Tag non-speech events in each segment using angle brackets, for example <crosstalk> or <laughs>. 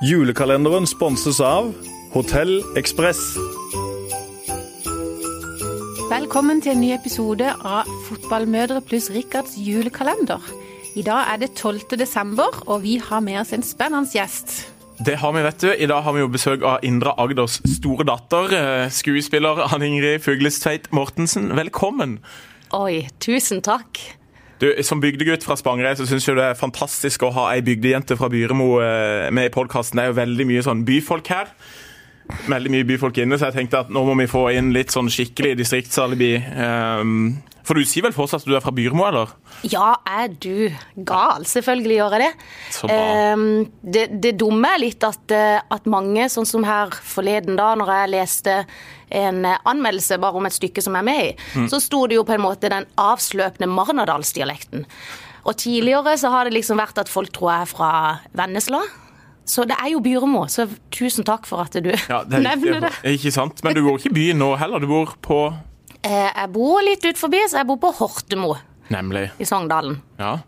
Julekalenderen sponses av Hotell Ekspress. Velkommen til en ny episode av Fotballmødre pluss Rikards julekalender. I dag er det 12. desember, og vi har med oss en spennende gjest. Det har vi, vet du. I dag har vi jo besøk av Indre Agders store datter, eh, skuespiller Ann Ingrid Fuglestveit Mortensen. Velkommen. Oi, tusen takk. Du, Som bygdegutt fra Spangereid så syns jeg det er fantastisk å ha ei bygdejente fra Byremo eh, med i podkasten. Det er jo veldig mye sånn byfolk her. Veldig mye byfolk inne, så jeg tenkte at nå må vi få inn litt sånn skikkelig distriktsalibi. Um, for du sier vel fortsatt at du er fra Byrmo, eller? Ja, er du gal? Selvfølgelig gjør jeg det. Ehm, det, det dumme er litt at, eh, at mange, sånn som her forleden da, når jeg leste en eh, anmeldelse bare om et stykke som jeg er med i, Mm. så sto det jo på en måte den avsløpende marnardalsdialekten. Og tidligere så har det liksom vært at folk tror jeg er fra Vennesla. Så det er jo Byremo, så tusen takk for at du Ja, det er <laughs> nevner det. ikke, sant? Men du bor ikke i byen nå heller, du bor på Jeg bor litt ut forbi, så jeg bor på Hortemo Nemlig. i Sogndalen. Ja.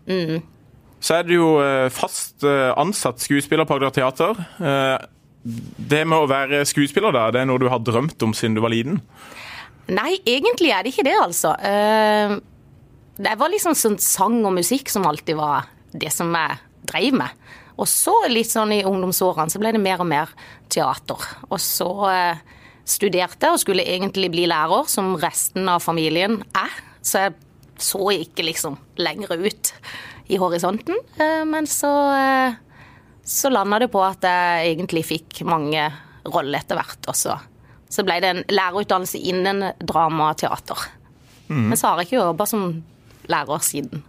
Så er du jo eh, fast eh, ansatt skuespiller på Agder Teater. Eh, Det med å være skuespiller, da, det er noe du har drømt om siden du var liten? Nei, egentlig er det ikke det, altså. Eh, Det var liksom sånn sang og musikk som alltid var det som jeg drev med. Og så litt sånn i ungdomsårene så ble det mer og mer teater. Og så eh, studerte og skulle egentlig bli lærer, som resten av familien er. Så jeg så ikke liksom lenger ut i horisonten. Eh, Men så, eh, så landa det på at jeg egentlig fikk mange roller etter hvert. også. så, så ble det en lærerutdannelse innen dramateater. Men så har jeg ikke jobba som lærer siden.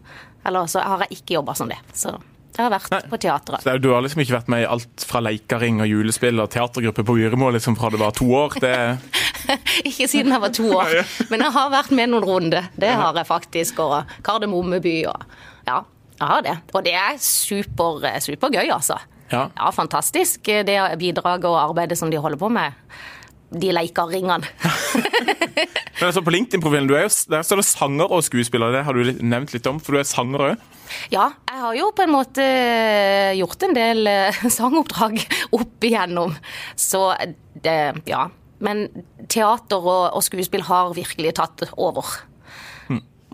Eller så har jeg ikke jobba som det. Så jeg har vært Nei. på teatret. Så Du har liksom ikke vært med i alt fra leikaring og julespill og teatergruppe på Yremo liksom fra du var to år. Det, <laughs> Ikke siden jeg var to år, <laughs> men jeg har vært med noen runder. Det har jeg faktisk. Og Kardemommeby og Ja, jeg har det. Og det er super, supergøy, altså. Ja. ja, fantastisk det bidraget og arbeidet som de holder på med. De leikaringene. <laughs> men altså på LinkedIn-profilen du er jo, der står det sanger og skuespiller. Det har du nevnt litt om, for du er sanger òg. Ja, jeg har jo på en måte gjort en del eh, <laughs> sangoppdrag opp igjennom. Så det, ja. Men teater og, og skuespill har virkelig tatt over.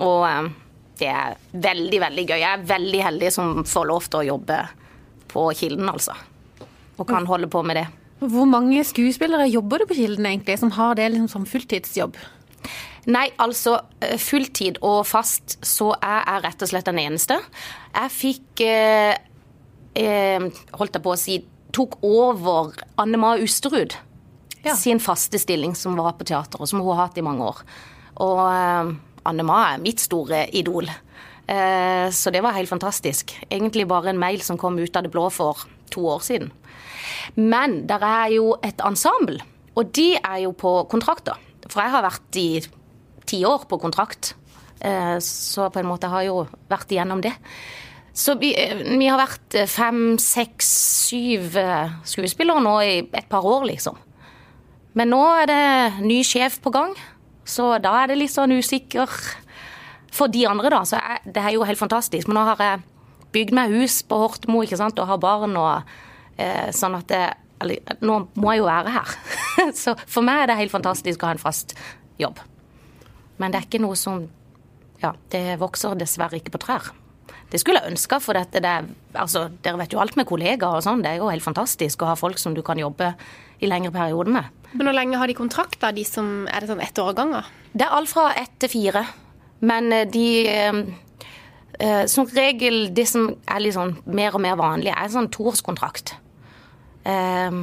Og eh, det er veldig, veldig gøy. Jeg er veldig heldig som får lov til å jobbe på Kilden, altså. Og kan holde på med det. Hvor mange skuespillere jobber du på Kilden egentlig, som har det liksom som fulltidsjobb? Nei, altså eh, fulltid og fast så er jeg rett og slett den eneste. Jeg fikk eh, eh, Holdt jeg på å si Tok over Anne Ma Usterud Ja. sin faste stilling som var på teateret, som hun har hatt i mange år. Og eh, Anne Ma er mitt store idol. Eh, så det var helt fantastisk. Egentlig bare en mail som kom ut av det blå for to år siden. Men der er jo et ensemble, og de er jo på kontrakter. For jeg har vært i ti år på kontrakt, eh, så på en måte har jeg jo vært igjennom det. Så vi, eh, vi har vært eh, fem, seks, syv skuespillere nå i et par år, liksom. Men nå er det ny sjef på gang, så da er det litt sånn usikker for de andre, da. Så jeg, det er jo helt fantastisk. Men nå har jeg bygd meg hus på Hortmo ikke sant? og har barn og eh, sånn at det, eller, Nå må jeg jo være her. <laughs> så for meg er det helt fantastisk å ha en fast jobb. Men det er ikke noe som Ja, det vokser dessverre ikke på trær. Det skulle jeg ønske, for dette, det, altså, dere vet jo alt med kollegaer og sånn. Det er jo helt fantastisk å ha folk som du kan jobbe i lengre perioder med. Men hvor lenge har de kontrakt, da? De som, er det sånn ett år av gangen? Det er alt fra ett til fire. Men eh, de eh, eh, Som regel, det som er litt sånn mer og mer vanlig, er sånn toårskontrakt. Eh,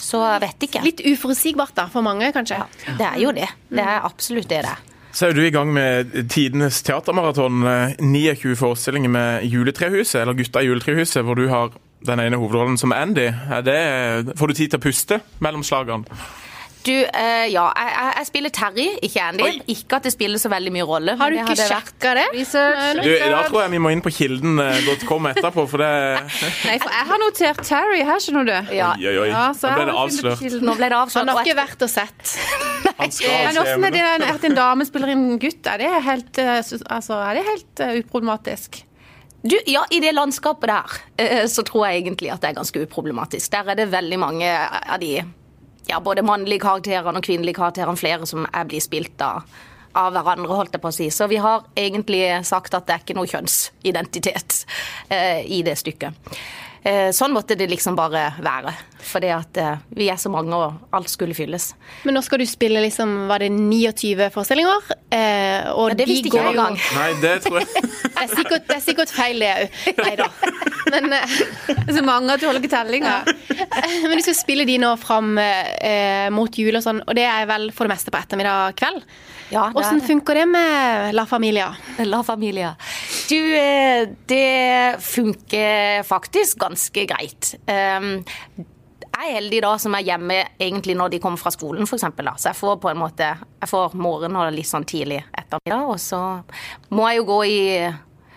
så jeg vet ikke. Litt uforutsigbart da, for mange, kanskje? Det er jo det. Det er absolutt det det er. Så er du i gang med tidenes teatermaraton. eh, 29 forestillinger med Juletrehuset, eller Gutta i Juletrehuset, hvor du har den ene hovedrollen som Andy. Er det, får du tid til å puste mellom slagene? Du, uh, ja, jeg, jeg- jeg spiller Terry, ikke Andy. Oi. Ikke at det spiller så veldig mye rolle. Har du ikke det hadde vært- sjekka det? Research. Du, da tror jeg vi må inn på kilden.com etterpå, for det <laughs> Nei, for jeg har notert Terry her, skjønner du. Ja. Oi, oi, oi. Ja, så Nå ble det avslørt. Nå ble det avslørt. Han har ikke vært og sett. <laughs> Men åssen er det at en dame spiller en gutt? Er det helt, eh, altså, er det helt uh, uproblematisk? Du, ja, I det landskapet der så tror jeg egentlig at det er ganske uproblematisk. Der er det veldig mange av de ja, både mannlige karakterene og kvinnelige karakterene, flere som er blir spilt av, av hverandre, holdt jeg på å si. Så vi har egentlig sagt at det er ikke noe kjønnsidentitet eh, i det stykket. Eh, sånn måtte det liksom bare være. Fordi at eh, vi er så mange, og alt skulle fylles. Men nå skal du spille liksom, var det 29 forestillinger? Eh, og Ja, det visste de ikke jeg engang. Nei, det tror jeg <laughs> Det er sikkert, det er sikkert feil, det òg. Nei da. Men, eh, Så mange at du holder ikke tellinga. men vi skal spille de nå fram eh, mot jul og sånn, og det er vel for det meste på ettermiddag kveld? Ja, det er Hvordan funker det med La Familia? La Familia. Du, eh, det funker faktisk ganske greit. Um, Jeg er heldig da som er hjemme egentlig når de kommer fra skolen, f.eks. Så jeg får på en måte Jeg får morgen og litt sånn tidlig ettermiddag, og så må jeg jo gå i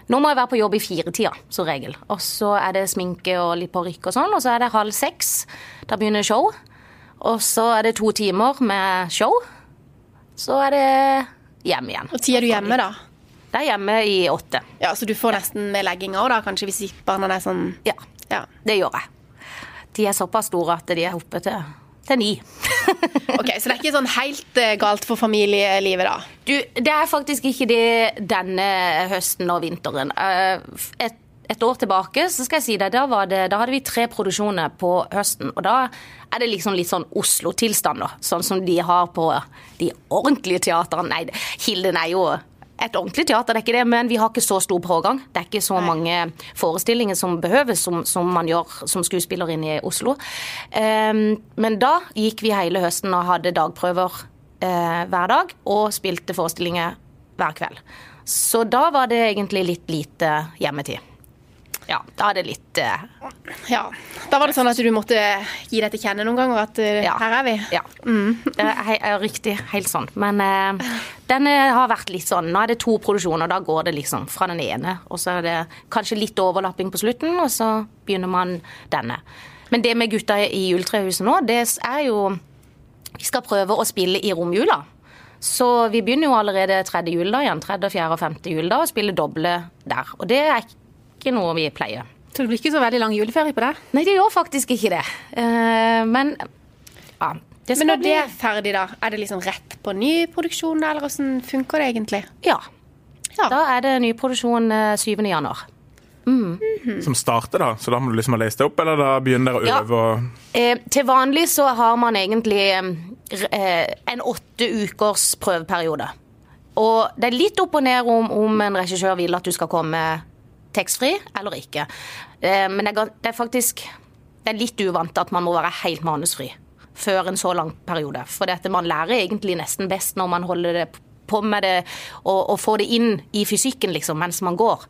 nå må jeg være på jobb i firetida, som regel. Og så er det sminke og litt parykk og sånn. Og så er det halv seks. Da begynner show. Og så er det to timer med show. Så er det hjem igjen. Og tid er du hjemme, da? Det er hjemme i åtte. Ja, Så du får nesten med legging òg, da, kanskje, hvis barna er sånn Ja, Ja. det gjør jeg. De er såpass store at de er oppe til, ni. <laughs> Ok, Så det er ikke sånn helt eh, galt for familielivet, da? Du, det er faktisk ikke det denne høsten og vinteren. Eh, Et, et år tilbake så skal jeg si det, da, var det, da hadde vi tre produksjoner på høsten. Og da er det liksom litt sånn Oslo-tilstander, sånn som de har på de ordentlige teatrene. Nei, Hilden er jo et ordentlig teater, det er ikke det, men vi har ikke så stor pågang. Det er ikke så mange forestillinger som behøves som, som man gjør som skuespiller inne i Oslo. Um, men da gikk vi hele høsten og hadde dagprøver uh, hver dag og spilte forestillinger hver kveld. Så da var det egentlig litt lite hjemmetid. Ja, da er det litt uh, Ja. Da var det sånn at du måtte gi deg til kjenne noen ganger at uh, Ja. her er vi? Ja. <laughs> Det er he- er riktig. Helt sånn. Men uh, den eh, har vært litt sånn Nå er det to produksjoner, da går det liksom fra den ene. Og så er det kanskje litt overlapping på slutten, og så begynner man denne. Men det med gutta i Juletrehuset nå, det er jo Vi skal prøve å spille i romjula. Så vi begynner jo allerede tredje juledag igjen. Tredje, fjerde og femte juledag og spille doble der. Og det er ikke noe vi pleier. Så det blir ikke så veldig lang juleferie på det? Nei, det gjør faktisk ikke det. Uh, men ja. Det Men når bli det er ferdig, da, er det liksom rett på ny produksjon, eller hvordan funker det egentlig? Ja. Ja. Da er det nyproduksjon eh, 7. januar. som starter, da. Så da må du liksom ha lest det opp, eller da begynner dere å Ja. øve og Eh, til vanlig så har man egentlig eh, en åtte ukers prøveperiode. Og det er litt opp og ned om, om en regissør vil at du skal komme tekstfri eller ikke. Eh, men det er, det faktisk det er litt uvant at man må være helt manusfri før en så lang periode. For dette, man lærer egentlig nesten best når man holder det på med det og, og får det inn i fysikken liksom, mens man går.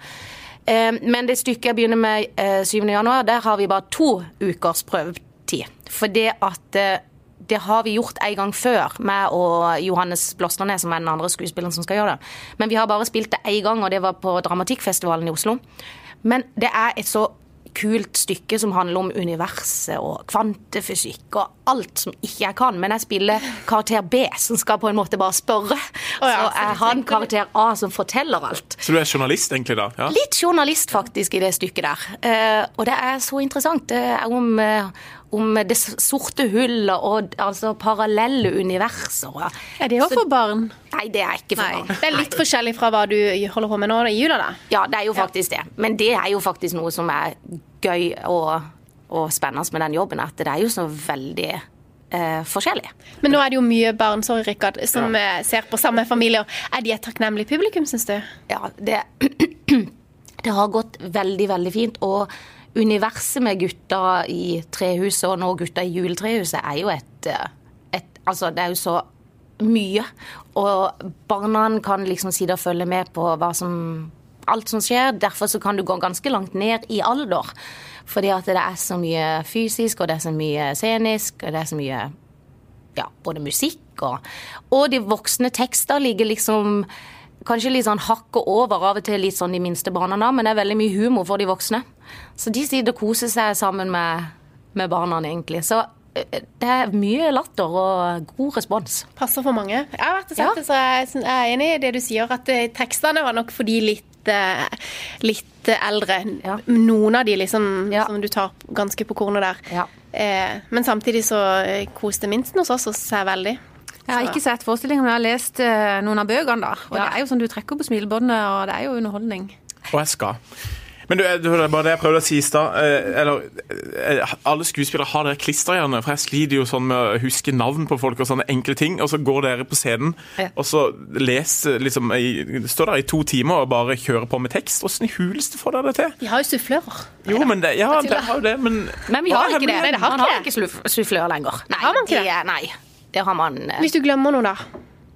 Eh, Men det stykket jeg begynner med eh, 7. januar, der har vi bare to ukers prøvetid. For det at eh, det har vi gjort en gang før, meg og Johannes Blåstadnes, som er den andre skuespilleren som skal gjøre det. Men vi har bare spilt det én gang, og det var på Dramatikkfestivalen i Oslo. Men det er et så kult stykke som handler om universet og kvantefysikk og alt som ikke jeg kan. Men jeg spiller karakter B, som skal på en måte bare spørre. Oh ja, så har en karakter A som forteller alt. Så du er journalist, egentlig, da? Ja? Litt journalist, faktisk, i det stykket der. Eh, og det er så interessant. Det er om, eh, om det sorte hullet og altså parallelle universer. Er det òg for barn? Nei, det er ikke for Nei. barn. Det er litt forskjellig fra hva du holder på med nå i jula, da. Ja, det er jo faktisk det. Men det er jo faktisk noe som er gøy og, og spennende med den jobben. At det er jo så veldig eh, forskjellig. Men nå er det jo mye barn sorry, Rikard, som ja. ser på samme familier. Er de et takknemlig publikum, syns du? Ja, det, <clears throat> det har gått veldig, veldig fint. Og universet med gutta i trehuset og nå gutta i juletrehuset er jo et, eh, et Altså, det er jo så mye. Og barna kan liksom sitte og følge med på hva som Alt som skjer. Derfor så kan du gå ganske langt ned i alder. Fordi at det er så mye fysisk, og det er så mye scenisk, og det er så mye ja, både musikk og Og de voksne tekster ligger liksom kanskje litt sånn hakket over, av og til litt sånn de minste barna, da, men det er veldig mye humor for de voksne. Så de sitter og koser seg sammen med, med barna, egentlig. Så eh, det er mye latter og god respons. Passer for mange. Jeg har vært og sett Ja. det, så jeg er enig i det du sier, at eh, tekstene var nok for de litt litt, eh, eldre. Ja. Noen av de liksom Ja. som du tar ganske på kornet der. Ja. Men samtidig så koste minsten hos oss oss veldig. Jeg har ikke sett forestillinger, men jeg har lest eh, noen av bøkene. da. Og Ja. det er jo sånn Du trekker på smilebåndet, og det er jo underholdning. Og jeg skal. Men du, det var bare det jeg prøvde å si i stad. eh, Eller eh, Alle skuespillere har dere klisterhjerne, for jeg sliter jo sånn med å huske navn på folk og sånne enkle ting. Og så går dere på scenen, Ja. og så leser liksom i, Står der i to timer og bare kjører på med tekst. Åssen i huleste får dere det til? Vi har jo sufflører. Jo, men det, ja, det har jo det, men Men vi har ikke det. Nei, det har man ikke har ikke suff- sufflør lenger. Nei, Har man ikke det? Nei, det har man. eh, Hvis du glemmer noe, da?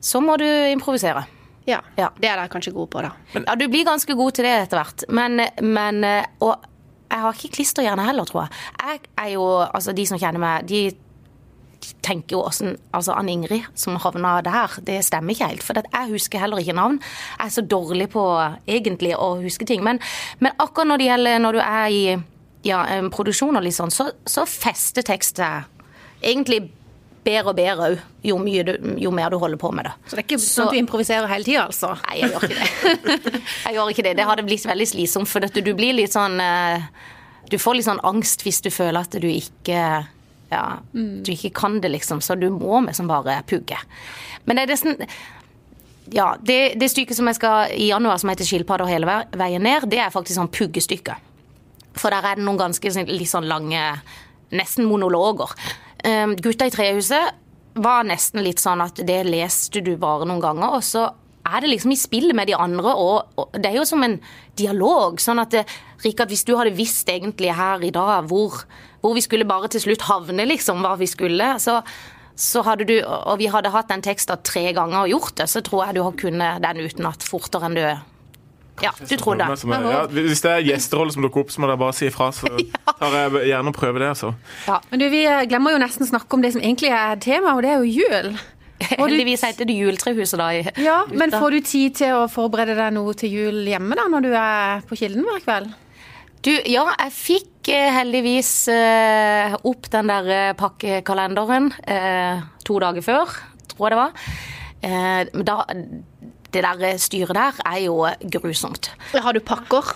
Så må du improvisere. Ja. Ja. Det er dere kanskje gode på, da. Ja, du blir ganske god til det etter hvert. Men, men eh, Og jeg har ikke klisterhjerne heller, tror jeg. Jeg er jo Altså, de som kjenner meg, de tenker jo åssen Altså, Ann Ingrid som havna der, det stemmer ikke helt. For at jeg husker heller ikke navn. Jeg er så dårlig på egentlig å huske ting. Men, men akkurat når det gjelder når du er i ja, produksjon og litt sånn, så, så fester tekst egentlig bedre og bedre òg, jo, jo mer du holder på med det. Så det er ikke sånn at du improviserer hele tida, altså? Nei, jeg gjør ikke det. <laughs> Jeg gjør ikke det. Det hadde blitt veldig slitsomt, for du blir litt sånn eh, Du får litt sånn angst hvis du føler at du ikke ja, du ikke kan det, liksom. Så du må liksom bare pugge. Men det er nesten Ja, det, det stykket som jeg skal i januar, som heter 'Skilpadder hele veien ned', det er faktisk sånn puggestykke. For der er det noen ganske sånn- litt sånn lange Nesten monologer. Um, Gutta i trehuset var nesten litt sånn at det leste du bare noen ganger, og så er det liksom i spillet med de andre, og, og det er jo som en dialog. Sånn at Rikard, hvis du hadde visst egentlig her i dag hvor, hvor vi skulle bare til slutt havne, liksom, hva vi skulle, så, så hadde du, og vi hadde hatt den teksten tre ganger og gjort det, så tror jeg du har kunnet den utenat fortere enn du Ja, du trodde. Ja, hvis det er gjesterolle som dukker opp, så må dere bare si ifra. Så <laughs> tar jeg gjerne og prøver det. altså. Men du, Vi eh, glemmer jo nesten å snakke om det som egentlig er tema, og det er jo jul. <laughs> Heldigvis heter det Juletrehuset da. Ja, Men får du tid til å forberede deg noe til jul hjemme da, når du er på Kilden hver kveld? Du, ja, jeg fikk eh, heldigvis eh, opp den der pakkekalenderen eh, to dager før, tror jeg det var. Eh, da, det der styret der er jo grusomt. Har du pakker?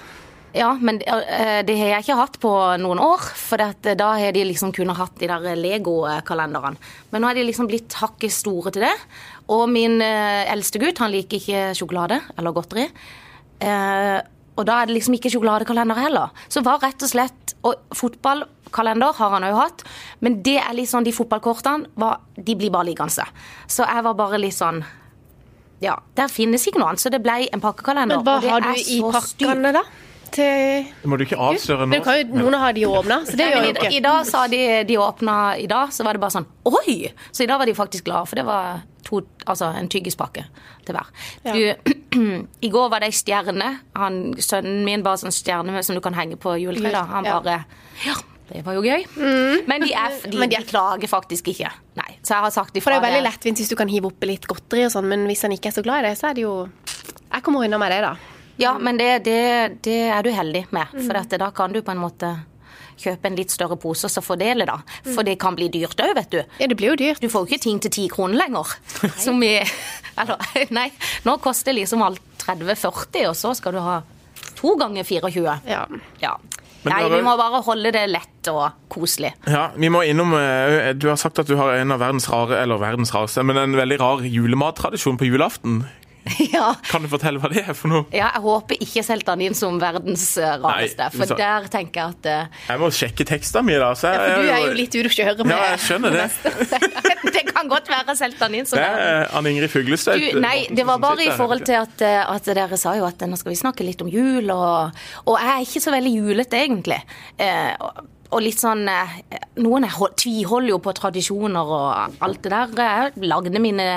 Ja, men eh, det har jeg ikke hatt på noen år. For eh, da har de liksom kunnet hatt de der Lego-kalenderne. Men nå er de liksom blitt hakket store til det. Og min eh, eldste gutt han liker ikke sjokolade eller godteri. Eh, og da er det liksom ikke sjokoladekalender heller. Så var rett og slett Og fotballkalender har han òg hatt. Men det er litt sånn, de fotballkortene var, de blir bare liggende. Så jeg var bare litt sånn Ja, der finnes ikke noe annet. Så det ble en pakkekalender. Men hva og det har du i pakkene, da? Til Det må du ikke avsløre nå. Kan jo, Noen har de åpna, så det gjør jo i, I dag sa de de åpna i dag, så var det bare sånn Oi! Så i dag var de faktisk glade, for det var to, altså en tyggispakke til hver. Du, <clears throat> I går var det ei stjerne. Han, sønnen min bare sånn stjerne som du kan henge på juletreet. Han bare Ja, det var jo gøy. Men de, er, de, Men de er- klager faktisk ikke. Nei. Så jeg har sagt For det er jo veldig lettvint hvis du kan hive oppi litt godteri og sånn, men hvis han ikke er så glad i det, så er det jo Jeg kommer unna med det, da. Ja, men det, det, det er du heldig med. For at da kan du på en måte kjøpe en litt større pose og så fordele, da. For det kan bli dyrt òg, vet du. Ja, det blir jo dyrt. Du får jo ikke ting til ti kroner lenger. Som i Eller, <laughs> nei. Nå koster liksom alt 30-40, og så skal du ha to ganger 24. Ja. Ja. Men Nei, vi må bare holde det lett og koselig. Ja, vi må innom eh, Du har sagt at du har en av verdens rare, eller verdens rareste, men en veldig rar julemattradisjon på julaften. <laughs> Ja. Kan du fortelle hva det er for noe? ja, jeg håper ikke solgte han inn som verdens eh, rareste, Nei, for så- der tenker jeg at uh... Jeg må sjekke tekstene mine, da. Så jeg, For du er jo litt ute å kjøre med Ja, jeg skjønner det. <laughs> Det kan godt være jeg solgte han inn som Det er Anne Ingrid Fuglestad. Nei, det var bare i forhold til at, eh, at dere sa jo at nå skal vi snakke litt om jul, og, og jeg er ikke så veldig julete, egentlig. Uh, og, litt sånn eh, Noen er, tviholder jo på tradisjoner og alt det der. Jeg lagde mine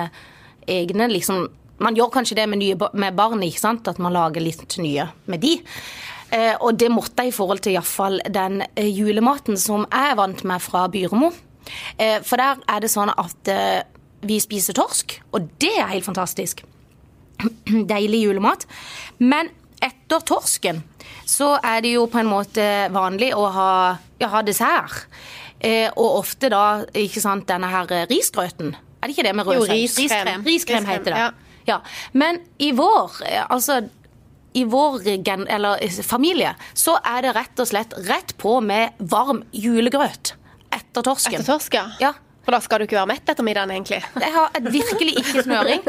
egne liksom Man gjør kanskje det med, nye, med barn, ikke sant? At man lager litt nye med de. Eh, og det måtte jeg i forhold til iallfall den eh, julematen som jeg er vant med fra Byremo. Eh, for der er det sånn at eh, vi spiser torsk, og det er helt fantastisk. <clears throat> Deilig julemat. Men etter torsken så er det jo på en måte vanlig å ha, ja, ha dessert. Eh, og ofte da, ikke sant, denne her eh, risgrøten. Er det ikke det med rød Jo, riskrem. Riskrem, riskrem Riskrem, heter det. ja. Ja. Men i vår, eh, altså i vår gen, eller, eh, familie så er det rett og slett rett på med varm julegrøt etter torsken. Etter torsk, ja. For da skal du ikke være mett etter middagen, egentlig. Jeg har virkelig ikke snøring.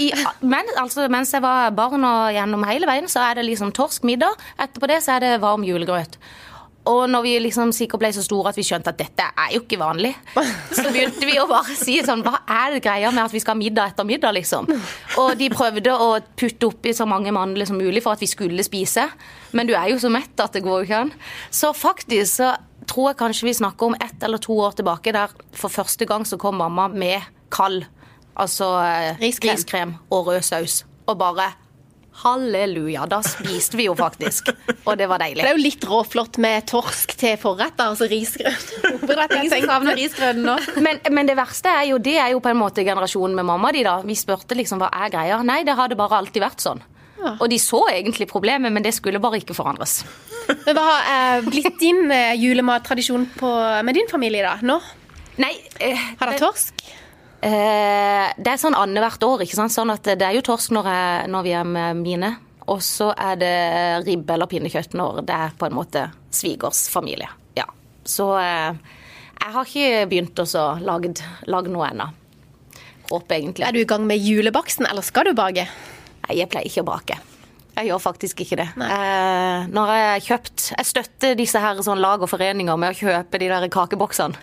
I, men, altså, mens jeg var barn og gjennom hele veien, så er det liksom torsk middag. Etterpå det så er det varm julegrøt. Og når vi liksom sikkert ble så store at vi skjønte at dette er jo ikke vanlig, så begynte vi å bare si sånn Hva er det greia med at vi skal ha middag etter middag, liksom? Og de prøvde å putte oppi så mange mandler som mulig for at vi skulle spise. Men du er jo så mett at det går jo ikke an. Så faktisk så tror jeg kanskje vi snakker om ett eller to år tilbake der for første gang så kom mamma med kald, altså eh, Riskrem. riskrem og rød saus. Og bare Halleluja. Da spiste vi jo faktisk. Og det var deilig. Det er jo litt råflott med torsk til forrett, da, altså risgrøt. Risgrøten nå. Men, men det verste er jo, det er jo på en måte generasjonen med mamma di, da. Vi spurte liksom hva er greia. Nei, det hadde bare alltid vært sånn. Og de så egentlig problemet, men det skulle bare ikke forandres. Men Hva har eh, blitt din eh, julemattradisjon med din familie, da? Nå? Nei, eh, Har dere torsk? Eh, det er sånn annethvert år. ikke sant? Sånn at Det er jo torsk når, jeg, når vi er med mine. Og så er det ribbe eller pinnekjøtt når det er på en måte svigers familie. Ja. Så eh, jeg har ikke begynt å lagd noe ennå. Håper egentlig. Er du i gang med julebaksten, eller skal du bake? Nei, jeg pleier ikke å bake. Jeg gjør faktisk ikke det. Eh, når jeg har kjøpt Jeg støtter disse her sånn lag og foreninger med å kjøpe de der kakeboksene.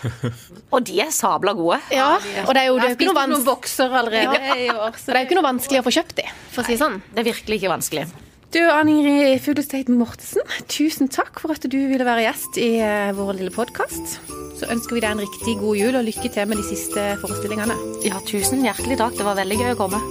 <laughs> og de er sabla gode. Ja, og det er jo, det er jo ikke noe noen bokser allerede i år. så det er jo ikke noe vanskelig å få kjøpt de, for å si det sånn. Det er virkelig ikke vanskelig. Du, Anne Ingrid Fuglesteit Mortensen, tusen takk for at du ville være gjest i eh, vår lille podkast. Så ønsker vi deg en riktig god jul og lykke til med de siste forestillingene. Ja, tusen hjertelig takk. Det var veldig gøy å komme.